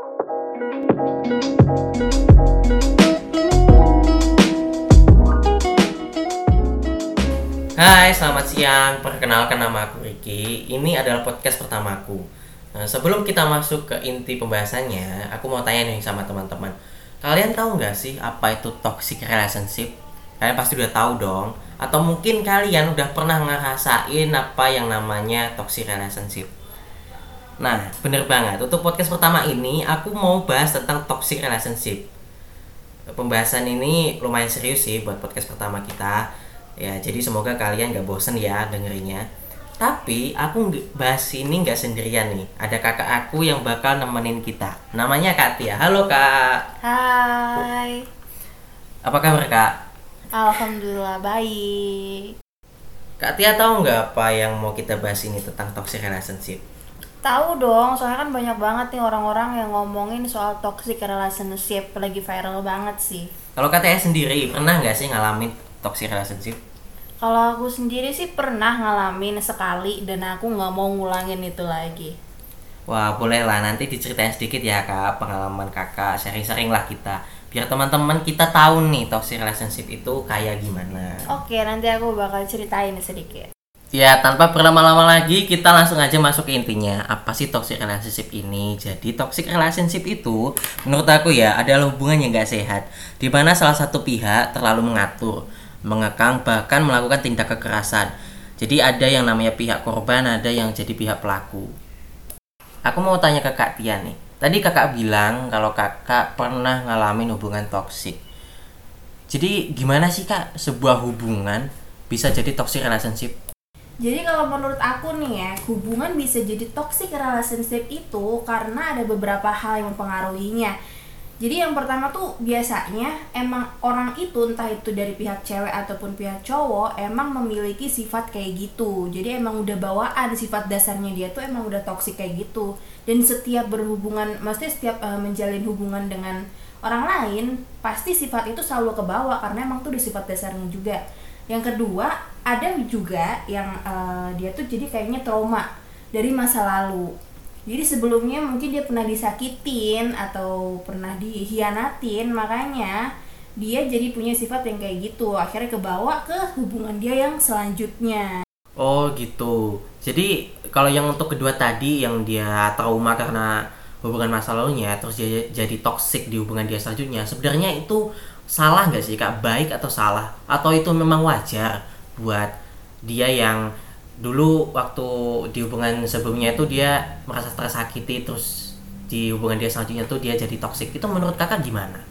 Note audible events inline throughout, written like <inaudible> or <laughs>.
Hai, selamat siang. Perkenalkan nama aku Ricky. Ini adalah podcast pertamaku. Nah, sebelum kita masuk ke inti pembahasannya, aku mau tanya nih sama teman-teman. Kalian tahu nggak sih apa itu toxic relationship? Kalian pasti udah tahu dong. Atau mungkin kalian udah pernah ngerasain apa yang namanya toxic relationship. Nah, bener banget. Untuk podcast pertama ini, aku mau bahas tentang toxic relationship. Pembahasan ini lumayan serius sih buat podcast pertama kita. Ya jadi semoga kalian gak bosen ya dengerinnya. Tapi aku bahas ini nggak sendirian nih. Ada kakak aku yang bakal nemenin kita. Namanya Kak Tia halo kak. Hai. Apa kabar kak? Alhamdulillah baik. Kak Tia tahu nggak apa yang mau kita bahas ini tentang toxic relationship Tahu dong, soalnya kan banyak banget nih orang-orang yang ngomongin soal toxic relationship lagi viral banget sih. Kalau Tia sendiri pernah nggak sih ngalamin toxic relationship? Kalau aku sendiri sih pernah ngalamin sekali dan aku nggak mau ngulangin itu lagi. Wah boleh lah nanti diceritain sedikit ya kak pengalaman kakak sharing-sharing lah kita biar teman-teman kita tahu nih toxic relationship itu kayak gimana. Oke nanti aku bakal ceritain sedikit. Ya tanpa berlama-lama lagi kita langsung aja masuk ke intinya apa sih toxic relationship ini Jadi toxic relationship itu menurut aku ya adalah hubungan yang gak sehat Di mana salah satu pihak terlalu mengatur mengekang bahkan melakukan tindak kekerasan. Jadi ada yang namanya pihak korban, ada yang jadi pihak pelaku. Aku mau tanya ke Kak Tia nih. Tadi kakak bilang kalau kakak pernah ngalamin hubungan toksik. Jadi gimana sih kak sebuah hubungan bisa jadi toxic relationship? Jadi kalau menurut aku nih ya, hubungan bisa jadi toxic relationship itu karena ada beberapa hal yang mempengaruhinya jadi yang pertama tuh biasanya emang orang itu entah itu dari pihak cewek ataupun pihak cowok emang memiliki sifat kayak gitu. Jadi emang udah bawaan sifat dasarnya dia tuh emang udah toksik kayak gitu. Dan setiap berhubungan, maksudnya setiap uh, menjalin hubungan dengan orang lain pasti sifat itu selalu ke bawah karena emang tuh udah sifat dasarnya juga. Yang kedua ada juga yang uh, dia tuh jadi kayaknya trauma dari masa lalu. Jadi sebelumnya mungkin dia pernah disakitin atau pernah dihianatin makanya dia jadi punya sifat yang kayak gitu. Akhirnya kebawa ke hubungan dia yang selanjutnya. Oh gitu. Jadi kalau yang untuk kedua tadi yang dia trauma karena hubungan masa lalunya terus dia jadi toxic di hubungan dia selanjutnya sebenarnya itu salah nggak sih kak baik atau salah atau itu memang wajar buat dia yang dulu waktu di hubungan sebelumnya itu dia merasa tersakiti terus di hubungan dia selanjutnya tuh dia jadi toksik itu menurut kakak gimana?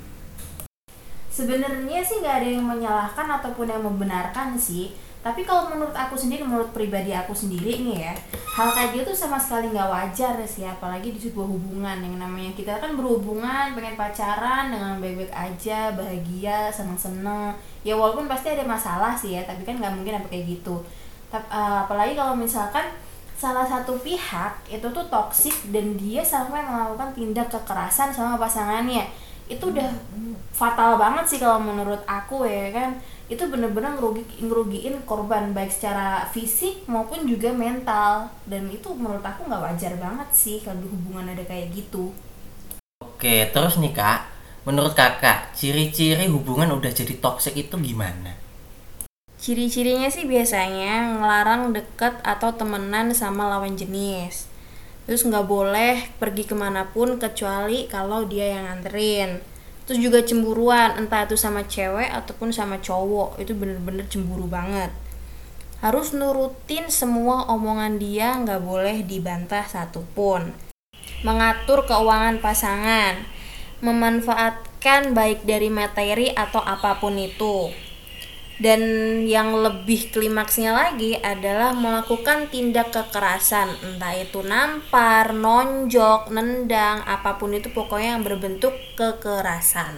Sebenarnya sih nggak ada yang menyalahkan ataupun yang membenarkan sih. Tapi kalau menurut aku sendiri, menurut pribadi aku sendiri nih ya, hal kayak gitu sama sekali nggak wajar sih, apalagi di sebuah hubungan yang namanya kita kan berhubungan, pengen pacaran dengan baik-baik aja, bahagia, seneng-seneng. Ya walaupun pasti ada masalah sih ya, tapi kan nggak mungkin apa kayak gitu. Uh, apalagi kalau misalkan salah satu pihak itu tuh toksik dan dia sampai melakukan tindak kekerasan sama pasangannya. Itu udah fatal banget sih kalau menurut aku ya kan itu bener-bener ngerugi, ngerugiin korban baik secara fisik maupun juga mental dan itu menurut aku nggak wajar banget sih kalau hubungan ada kayak gitu oke terus nih kak menurut kakak ciri-ciri hubungan udah jadi toksik itu gimana Ciri-cirinya sih biasanya ngelarang deket atau temenan sama lawan jenis. Terus nggak boleh pergi ke mana pun kecuali kalau dia yang nganterin. Terus juga cemburuan, entah itu sama cewek ataupun sama cowok. Itu bener-bener cemburu banget. Harus nurutin semua omongan dia, nggak boleh dibantah satupun. Mengatur keuangan pasangan. Memanfaatkan baik dari materi atau apa pun itu dan yang lebih klimaksnya lagi adalah melakukan tindak kekerasan entah itu nampar, nonjok, nendang, apa pun itu pokoknya yang berbentuk kekerasan.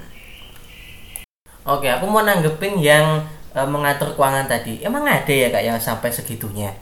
Oke, aku mau nanggepin yang e, mengatur keuangan tadi. Emang ada ya kak yang sampai segitunya?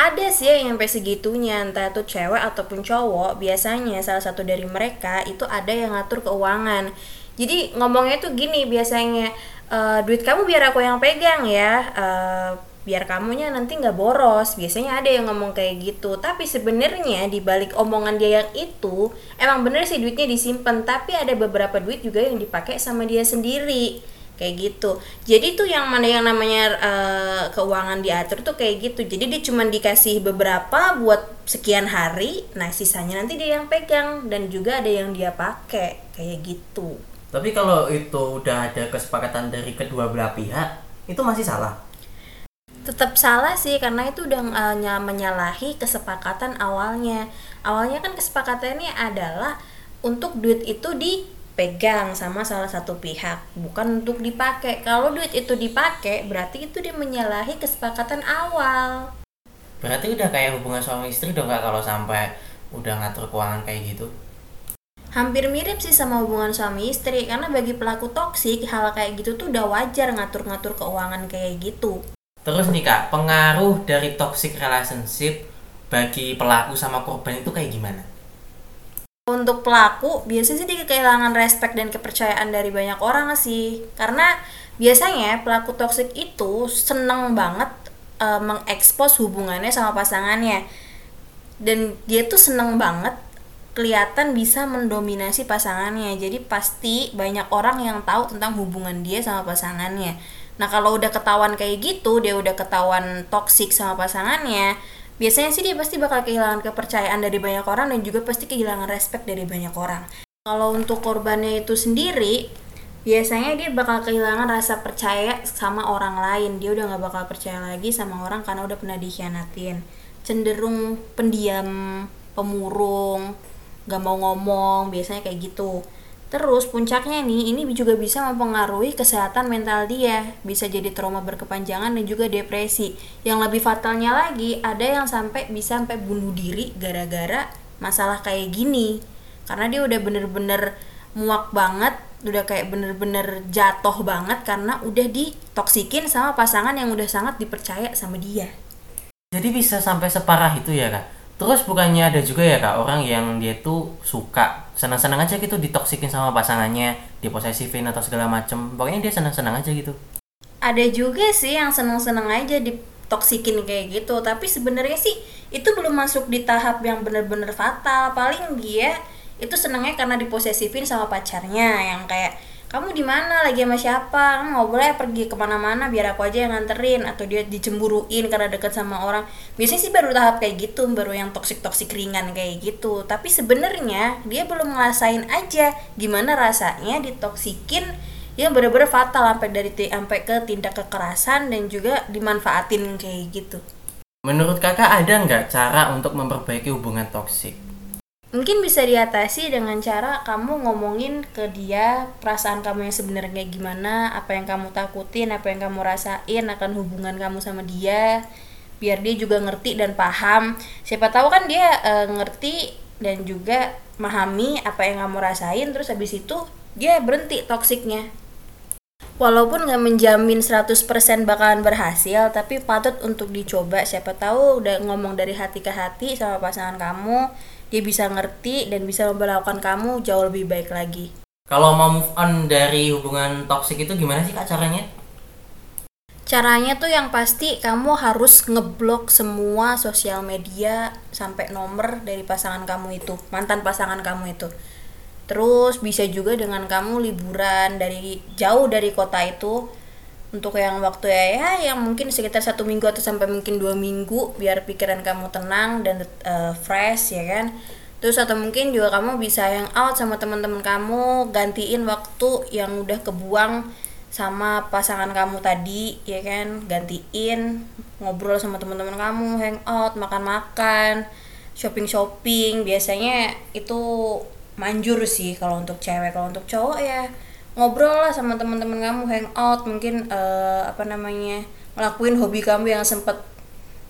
Ada sih yang sampai segitunya, entah itu cewek ataupun cowok. Biasanya salah satu dari mereka itu ada yang ngatur keuangan. Jadi ngomongnya tuh gini biasanya uh, duit kamu biar aku yang pegang ya. Uh, biar kamunya nanti nggak boros. Biasanya ada yang ngomong kayak gitu. Tapi sebenarnya di balik omongan dia yang itu emang bener sih duitnya disimpan. Tapi ada beberapa duit juga yang dipakai sama dia sendiri. Kayak gitu. Jadi tuh yang mana yang namanya uh, keuangan diatur tuh kayak gitu. Jadi dia cuma dikasih beberapa buat sekian hari. Nah sisanya nanti dia yang pegang. Dan juga ada yang dia pakai. Kayak gitu tapi kalau itu udah ada kesepakatan dari kedua belah pihak itu masih salah. Tetap salah sih karena itu udah uh, menyalahi kesepakatan awalnya. Awalnya kan kesepakatannya adalah untuk duit itu dipegang sama salah satu pihak bukan untuk dipakai. Kalau duit itu dipakai berarti itu dia menyalahi kesepakatan awal. Berarti udah kayak hubungan suami istri dong nggak kalau sampai udah ngatur keuangan kayak gitu hampir mirip sih sama hubungan suami istri karena bagi pelaku toksik hal kayak gitu tuh udah wajar ngatur-ngatur keuangan kayak gitu Terus nih kak, pengaruh dari toxic relationship bagi pelaku sama korban itu kayak gimana? Untuk pelaku, biasanya sih dia kehilangan respect dan kepercayaan dari banyak orang sih. Karena biasanya pelaku toxic itu seneng banget uh, mengekspos hubungannya sama pasangannya. Dan dia tuh seneng banget kelihatan bisa mendominasi pasangannya. Jadi pasti banyak orang yang tahu tentang hubungan dia sama pasangannya Nah kalau udah ketahuan kayak gitu, dia udah ketahuan toksik sama pasangannya, biasanya sih dia pasti bakal kehilangan kepercayaan dari banyak orang dan juga pasti kehilangan respect dari banyak orang. Kalau untuk korbannya itu sendiri, biasanya dia bakal kehilangan rasa percaya sama orang lain. Dia udah gak bakal percaya lagi sama orang karena udah pernah dikhianatin. Cenderung pendiam, pemurung, gak mau ngomong, biasanya kayak gitu. Terus puncaknya nih, ini juga bisa mempengaruhi kesehatan mental dia, bisa jadi trauma berkepanjangan dan juga depresi. Yang lebih fatalnya lagi, ada yang sampai bisa sampai bunuh diri gara-gara masalah kayak gini. Karena dia udah bener-bener muak banget, udah kayak bener-bener jatuh banget karena udah ditoksikin sama pasangan yang udah sangat dipercaya sama dia. Jadi bisa sampai separah itu ya kak? Terus bukannya ada juga ya kak orang yang dia tuh suka senang-senang aja gitu ditoksikin sama pasangannya, diposesifin atau segala macem. Pokoknya dia senang-senang aja gitu. Ada juga sih yang senang-senang aja ditoksikin kayak gitu, tapi sebenarnya sih itu belum masuk di tahap yang bener-bener fatal. Paling dia itu senangnya karena diposesifin sama pacarnya yang kayak kamu di mana? Lagi sama siapa? Kamu nggak boleh pergi ke mana-mana biar aku aja yang nganterin. Atau dia dicemburuin karena deket sama orang. Biasanya sih baru tahap kayak gitu baru yang toksik toksik ringan kayak gitu. Tapi sebenarnya dia belum ngerasain aja gimana rasanya ditoksikin. Yang bener-bener fatal sampai dari sampai ke tindak kekerasan dan juga dimanfaatin kayak gitu. Menurut kakak ada nggak cara untuk memperbaiki hubungan toksik mungkin bisa diatasi dengan cara kamu ngomongin ke dia perasaan kamu yang sebenarnya gimana apa yang kamu takutin apa yang kamu rasain akan hubungan kamu sama dia biar dia juga ngerti dan paham. Siapa tahu kan dia e, ngerti dan juga memahami apa yang kamu rasain terus habis itu dia berhenti toksiknya. Walaupun nggak menjamin 100% bakalan berhasil tapi patut untuk dicoba. Siapa tahu udah ngomong dari hati ke hati sama pasangan kamu dia bisa ngerti dan bisa memperlakukan kamu jauh lebih baik lagi. Kalau mau move on dari hubungan toksik itu gimana sih kak caranya? Caranya tuh yang pasti kamu harus ngeblok semua sosial media sampai nomor dari pasangan kamu itu, mantan pasangan kamu itu. Terus bisa juga dengan kamu liburan dari jauh dari kota itu untuk yang waktu ya, ya yang mungkin sekitar satu minggu atau sampai mungkin dua minggu biar pikiran kamu tenang dan uh, fresh ya kan? Terus atau mungkin juga kamu bisa yang out sama teman-teman kamu gantiin waktu yang udah kebuang sama pasangan kamu tadi ya kan? Gantiin ngobrol sama teman-teman kamu hang out makan-makan shopping-shopping. Biasanya itu manjur sih kalau untuk cewek. Kalau untuk cowok ya ngobrol lah sama teman-teman kamu hangout mungkin uh, apa namanya ngelakuin hobi kamu yang sempat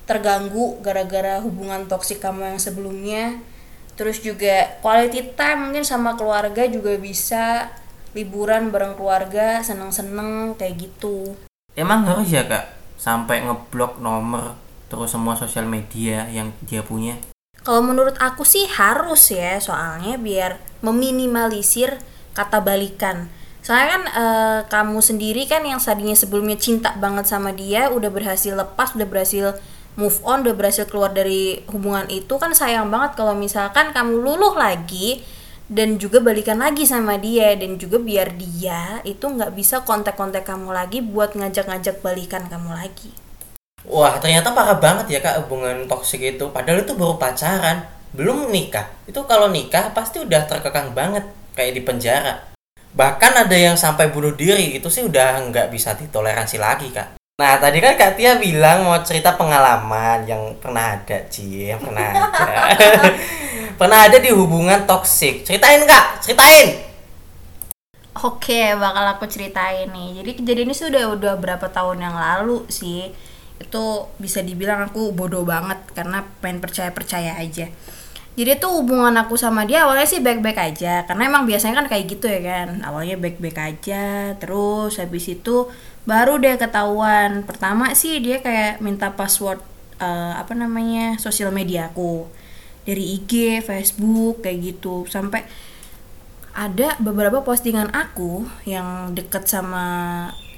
terganggu gara-gara hubungan toksik kamu yang sebelumnya. Terus juga quality time mungkin sama keluarga juga bisa liburan bareng keluarga seneng-seneng kayak gitu. Emang harus ya kak? Sampai ngeblok nomor terus semua sosial media yang dia punya? Kalau menurut aku sih harus ya soalnya biar meminimalisir kata balikan Soalnya kan eh, kamu sendiri kan yang tadinya sebelumnya cinta banget sama dia, udah berhasil lepas, udah berhasil move on, udah berhasil keluar dari hubungan itu kan sayang banget kalau misalkan kamu luluh lagi dan juga balikan lagi sama dia dan juga biar dia itu nggak bisa kontak-kontak kamu lagi buat ngajak-ngajak balikan kamu lagi. Wah, ternyata parah banget ya kak hubungan toksik itu. Padahal itu baru pacaran, belum nikah. Itu kalau nikah pasti udah terkekang banget, kayak di penjara. Bahkan ada yang sampai bunuh diri, itu sih udah nggak bisa ditoleransi lagi kak. Nah, tadi kan Kak Tia bilang mau cerita pengalaman yang pernah ada, Ci, yang pernah ada. <laughs> pernah ada di hubungan toksik. Ceritain Kak, ceritain. Oke, bakal aku ceritain nih. Jadi kejadian ini sudah udah berapa tahun yang lalu sih. Itu bisa dibilang aku bodoh banget karena pengen percaya-percaya aja. Jadi tuh hubungan aku sama dia awalnya sih baik-baik aja karena emang biasanya kan kayak gitu ya kan. Awalnya baik-baik aja, terus habis itu baru deh ketahuan. Pertama sih dia kayak minta password eh, apa namanya? sosial media aku. Dari IG, Facebook kayak gitu sampai ada beberapa postingan aku yang deket sama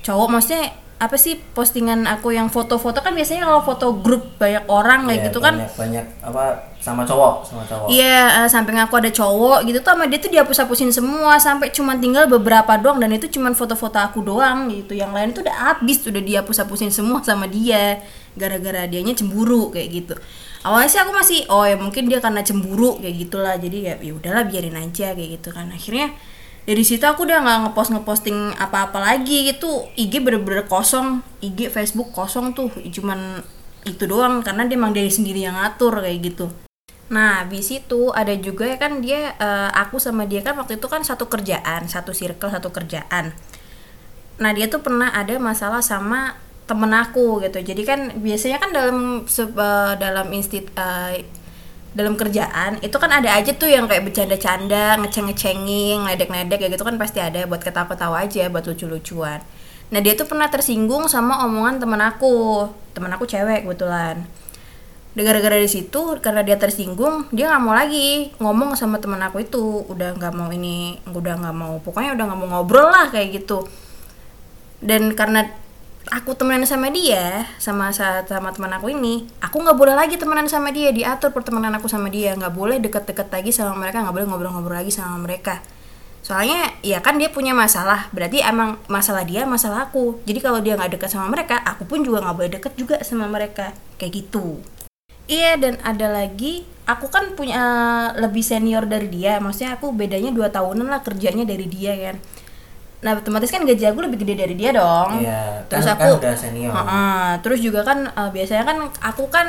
cowok maksudnya apa sih postingan aku yang foto-foto kan biasanya kalau foto grup banyak orang kayak Iya, gitu kan banyak, banyak apa sama cowok, sama cowok. Iya, eh, samping aku ada cowok gitu tuh sama dia tuh dihapus-hapusin semua sampai cuma tinggal beberapa doang dan itu cuma foto-foto aku doang gitu. Yang lain tuh udah habis, udah dihapus-hapusin semua sama dia gara-gara dianya cemburu kayak gitu. Awalnya sih aku masih oh ya mungkin dia karena cemburu kayak gitulah. Jadi ya ya udahlah biarin aja kayak gitu kan. Akhirnya dari situ aku udah nggak ngepost ngeposting apa-apa lagi gitu IG bener-bener kosong IG Facebook kosong tuh cuman itu doang karena dia emang dari sendiri yang ngatur kayak gitu Nah, habis itu ada juga ya kan dia eh, aku sama dia kan waktu itu kan satu kerjaan, satu circle, satu kerjaan. Nah, dia tuh pernah ada masalah sama temen aku gitu. Jadi kan biasanya kan dalam eh, dalam instit eh, dalam kerjaan itu kan ada aja tuh yang kayak bercanda-canda, ngeceng-ngecengin, ngedek-ngedek kayak gitu kan pasti ada buat ketawa-ketawa aja, buat lucu-lucuan. Nah, dia tuh pernah tersinggung sama omongan temen aku. Temen aku cewek kebetulan. Gara-gara di situ karena dia tersinggung dia nggak mau lagi ngomong sama teman aku itu. Udah nggak mau ini udah nggak mau pokoknya udah nggak mau ngobrol lah kayak gitu. Dan karena aku temenan sama dia sama sa- sama teman aku ini aku nggak boleh lagi temenan sama dia diatur pertemanan aku sama dia. Nggak boleh deket-deket lagi sama mereka nggak boleh ngobrol-ngobrol lagi sama mereka. Soalnya ya kan dia punya masalah. Berarti emang masalah dia masalah aku. Jadi kalau dia nggak deket sama mereka aku pun juga nggak boleh deket juga sama mereka. Kayak gitu Iya dan ada lagi aku kan punya lebih senior dari dia maksudnya aku bedanya dua tahunan lah kerjanya dari dia kan nah otomatis kan gaji aku lebih gede dari dia dong Iya, terus kan- aku kan udah senior. Heeh, terus juga kan eh, biasanya kan aku kan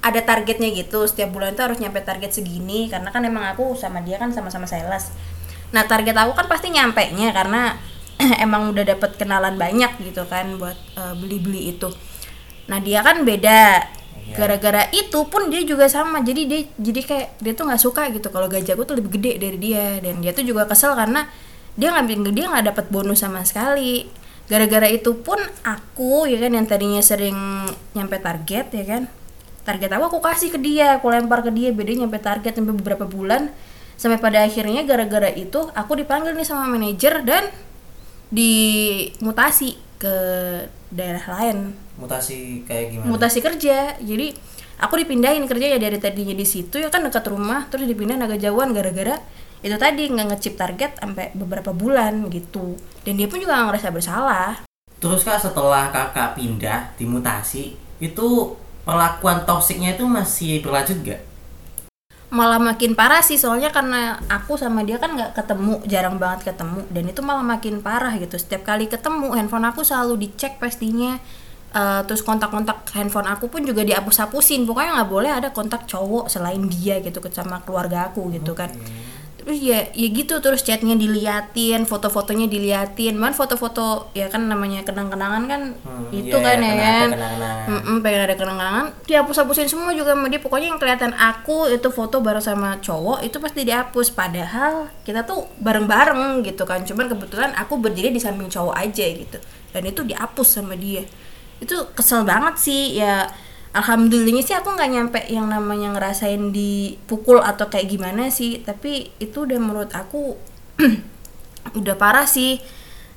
ada targetnya gitu setiap bulan itu harus nyampe target segini karena kan emang aku sama dia kan sama-sama sales nah target aku kan pasti nyampe nya karena <clears throat> emang udah dapet kenalan banyak gitu kan buat eh, beli-beli itu nah dia kan beda. Gara-gara itu pun dia juga sama. Jadi dia jadi kayak dia tuh nggak suka gitu. Kalau gaji aku tuh lebih gede dari dia. Dan dia tuh juga kesel karena dia nggak dia nggak dapat bonus sama sekali. Gara-gara itu pun aku ya kan yang tadinya sering nyampe target ya kan. Target aku aku kasih ke dia. Aku lempar ke dia. Beda nyampe target sampai beberapa bulan. Sampai pada akhirnya gara-gara itu aku dipanggil nih sama manajer dan dimutasi ke daerah lain Mutasi kayak gimana? mutasi kerja. Jadi aku dipindahin kerja ya dari tadinya di situ ya kan dekat rumah. Terus dipindahin agak jauhan gara-gara itu tadi nggak ngecip target sampai beberapa bulan gitu. Dan dia pun juga nggak ngerasa bersalah. Terus kak setelah kakak pindah dimutasi itu perlakuan toksiknya itu masih berlanjut gak? malah makin parah sih soalnya karena aku sama dia kan nggak ketemu jarang banget ketemu. Dan itu malah makin parah gitu. Setiap kali ketemu handphone aku selalu dicek pastinya Eh, terus kontak-kontak handphone aku pun juga dihapus-hapusin. Pokoknya nggak boleh ada kontak cowok selain dia gitu sama keluarga aku gitu kan. Terus ya ya gitu terus chatnya diliatin foto-fotonya diliatin. Man foto-foto ya kan namanya kenang-kenangan kan Hmm, itu iya, kan ya kan. Kenang-kenangan. Mm-mm, pengen ada kenang-kenangan. Dihapus-hapusin semua juga sama dia. Pokoknya yang kelihatan aku itu foto bareng sama cowok itu pasti dihapus. Padahal kita tuh bareng-bareng gitu kan. Cuman kebetulan aku berdiri di samping cowok aja gitu. Dan itu dihapus sama dia itu kesel banget sih ya alhamdulillahnya sih aku nggak nyampe yang namanya ngerasain dipukul atau kayak gimana sih. Tapi itu udah menurut aku <clears throat> udah parah sih.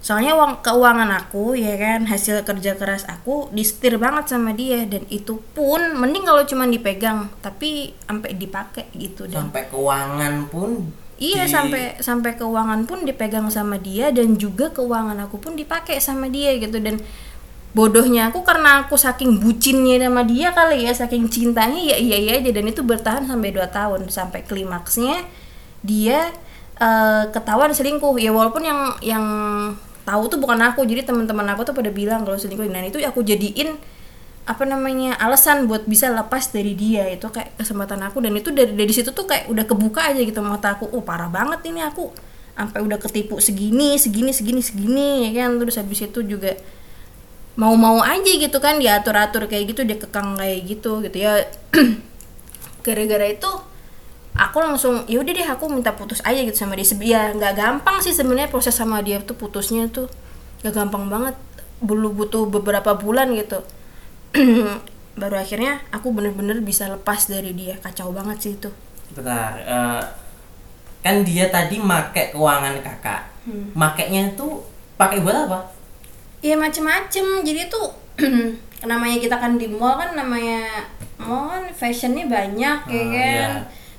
Soalnya uang keuangan aku ya kan hasil kerja keras aku disetir banget sama dia. Dan itu pun mending kalau cuma dipegang tapi sampai dipakai gitu dan sampai keuangan pun Iya di- sampai sampai keuangan pun dipegang sama dia dan juga keuangan aku pun dipakai sama dia gitu. Dan bodohnya aku karena aku saking bucinnya sama dia kali ya saking cintanya ya iya iya aja. Dan itu bertahan sampai 2 tahun sampai klimaksnya dia eh, ketahuan selingkuh. Ya walaupun yang yang tahu tuh bukan aku jadi teman-teman aku tuh pada bilang kalau selingkuh. Dan itu aku jadiin apa namanya alasan buat bisa lepas dari dia. Itu kayak kesempatan aku. Dan itu dari dari situ tuh kayak udah kebuka aja gitu mata aku. Oh parah banget ini aku. Sampai udah ketipu segini segini segini segini ya kan. Terus habis itu juga mau-mau aja gitu kan diatur-atur kayak gitu dia kekang kayak gitu gitu ya. <clears throat> Gara-gara itu aku langsung ya udah deh aku minta putus aja gitu sama dia. Ya nggak gampang sih sebenarnya proses sama dia tuh putusnya tuh. Nggak gampang banget. Belum butuh beberapa bulan gitu. <clears throat> Baru akhirnya aku bener-bener bisa lepas dari dia. Kacau banget sih itu. Bentar, eh, kan dia tadi make keuangan kakak. Hmm. Makainya tuh pakai buat apa? Ya macem-macem. Jadi tuh <clears throat> namanya kita kan di mall kan namanya mall kan fashionnya banyak ya Oh, kan? iya.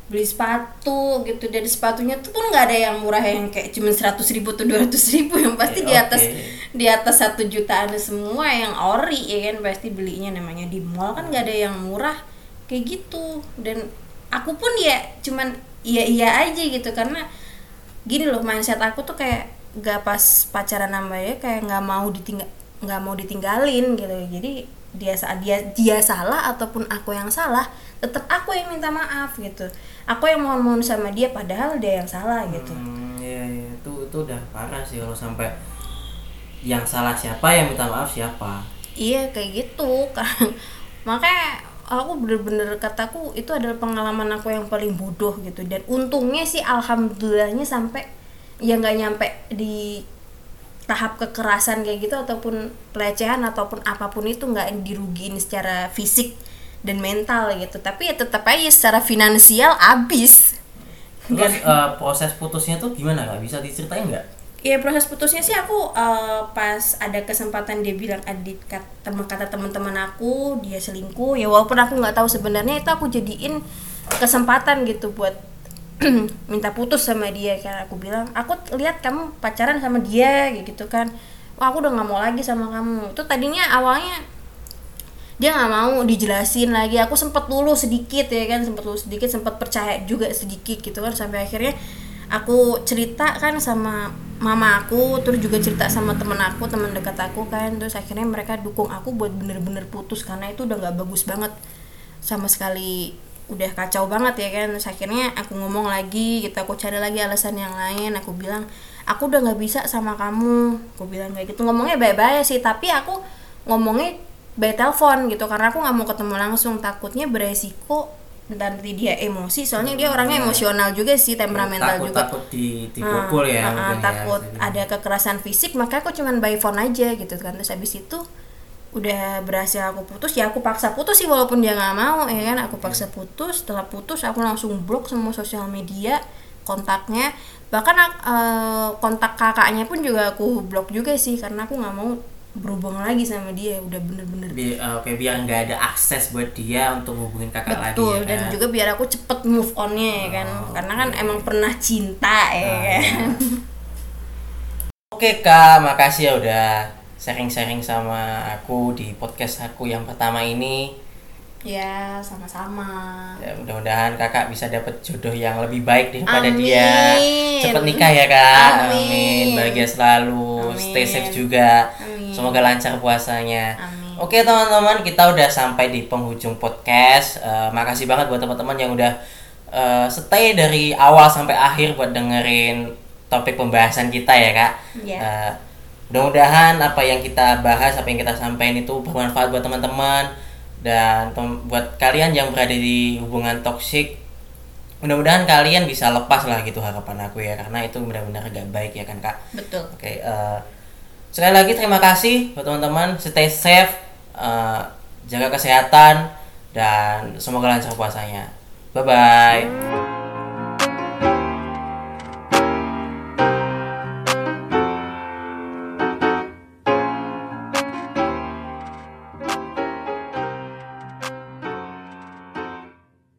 beli sepatu gitu. Dari sepatunya tuh pun nggak ada yang murah yang kayak cuma seratus ribu atau dua ribu. Yang pasti Oke, di atas oke. di atas satu jutaan semua yang ori ya kan? Pasti belinya namanya di mall kan nggak ada yang murah. Kayak gitu. Dan aku pun ya cuman iya iya aja gitu. Karena gini loh mindset aku tuh kayak gak pas pacaran sama dia kayak nggak mau ditinggal nggak mau ditinggalin gitu. Jadi dia sa- dia dia salah ataupun aku yang salah tetap aku yang minta maaf gitu. Aku yang mohon mohon sama dia padahal dia yang salah gitu. Hmm, iya, iya. Itu, itu udah parah sih kalau sampai yang salah siapa yang minta maaf siapa. iya kayak gitu. Kan <laughs> makanya aku bener-bener kataku itu adalah pengalaman aku yang paling bodoh gitu. Dan untungnya sih alhamdulillahnya sampai ya nggak nyampe di tahap kekerasan kayak gitu ataupun pelecehan ataupun apa pun itu nggak dirugiin secara fisik dan mental gitu. Tapi ya tetap aja secara finansial abis. Terus eh, proses putusnya tuh gimana nggak bisa diceritain nggak? Ya proses putusnya sih aku eh, pas ada kesempatan dia bilang adik kat- teman kata teman-teman aku dia selingkuh. Ya walaupun aku nggak tahu sebenarnya itu aku jadiin kesempatan gitu buat <clears throat> minta putus sama dia karena aku bilang aku lihat kamu pacaran sama dia gitu kan. Wah aku udah nggak mau lagi sama kamu. Itu tadinya awalnya dia nggak mau dijelasin lagi. Aku sempet dulu sedikit ya kan sempet dulu sedikit sempet percaya juga sedikit gitu kan sampai akhirnya aku cerita kan sama mama aku terus juga cerita sama temen aku teman dekat aku kan. Terus akhirnya mereka dukung aku buat bener-bener putus karena itu udah nggak bagus banget sama sekali udah kacau banget ya kan. Terus akhirnya aku ngomong lagi gitu aku cari lagi alasan yang lain. Aku bilang aku udah nggak bisa sama kamu. Aku bilang kayak gitu. Ngomongnya baik-baik sih tapi aku ngomongnya by telepon gitu karena aku nggak mau ketemu langsung. Takutnya beresiko dan nanti dia emosi soalnya dia orangnya emosional juga sih temperamental takut juga. takut di dipukul ya Ah, ah, mungkin ya, takut bisa ada kekerasan fisik maka aku cuman by phone aja gitu kan. Terus habis itu udah berhasil aku putus ya aku paksa putus sih walaupun dia nggak mau ya kan? Aku paksa putus setelah putus aku langsung blok semua sosial media kontaknya. Bahkan eh, kontak kakaknya pun juga aku blok juga sih karena aku nggak mau berhubung lagi sama dia udah bener-bener. Bi- eh, oke biar nggak ada akses buat dia untuk hubungin kakak lagi betul ya dan kan? juga biar aku cepet move onnya ya kan? Karena kan emang pernah cinta ya Ah, kan? iya. <laughs> Oke kak, makasih ya udah sharing-sharing sama aku di podcast aku yang pertama ini. ya sama-sama Ya, mudah-mudahan kakak bisa dapet jodoh yang lebih baik daripada Amin. dia. Cepet nikah ya kak. Amin. Bahagia selalu. Amin. Stay safe juga. Amin. Semoga lancar puasanya. Amin. Oke teman-teman, kita udah sampai di penghujung podcast. Eh, makasih banget buat teman-teman yang udah eh, stay dari awal sampai akhir buat dengerin topik pembahasan kita ya kak. Iya. Eh, mudah-mudahan apa yang kita bahas, apa yang kita sampaikan itu bermanfaat buat teman-teman dan buat kalian yang berada di hubungan toksik. Mudah-mudahan kalian bisa lepas lah gitu harapan aku ya karena itu benar-benar gak baik ya kan kak. betul Oke, eh, sekali lagi terima kasih buat teman-teman. Stay safe, eh, jaga kesehatan, dan semoga lancar puasanya. Bye bye.